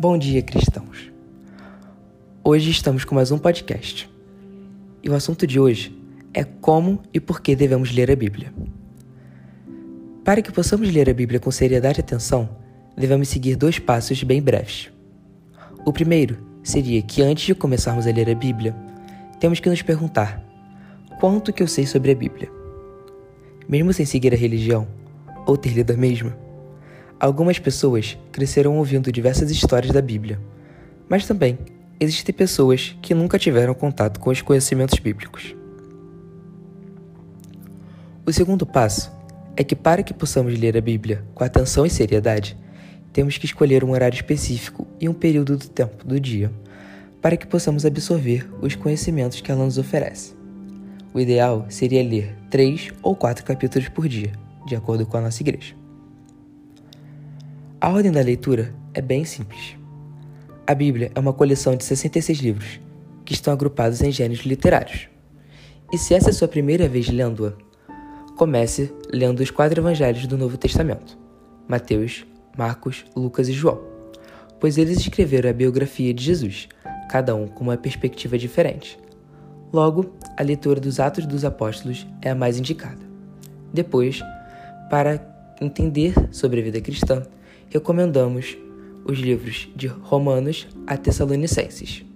Bom dia, cristãos. Hoje estamos com mais um podcast. E o assunto de hoje é como e por que devemos ler a Bíblia. Para que possamos ler a Bíblia com seriedade e atenção, devemos seguir dois passos bem breves. O primeiro seria que antes de começarmos a ler a Bíblia, temos que nos perguntar: quanto que eu sei sobre a Bíblia? Mesmo sem seguir a religião ou ter lido a mesma, algumas pessoas cresceram ouvindo diversas histórias da Bíblia, mas também existem pessoas que nunca tiveram contato com os conhecimentos bíblicos. O segundo passo é que, para que possamos ler a Bíblia com atenção e seriedade, temos que escolher um horário específico e um período do tempo do dia para que possamos absorver os conhecimentos que ela nos oferece. O ideal seria ler três ou quatro capítulos por dia, de acordo com a nossa igreja. A ordem da leitura é bem simples. A Bíblia é uma coleção de 66 livros, que estão agrupados em gêneros literários. E se essa é sua primeira vez lendo-a, comece lendo os quatro evangelhos do Novo Testamento: Mateus, Marcos, Lucas e João, pois eles escreveram a biografia de Jesus, cada um com uma perspectiva diferente. Logo, a leitura dos Atos dos Apóstolos é a mais indicada. Depois, para entender sobre a vida cristã, recomendamos os livros de Romanos a Tessalonicenses.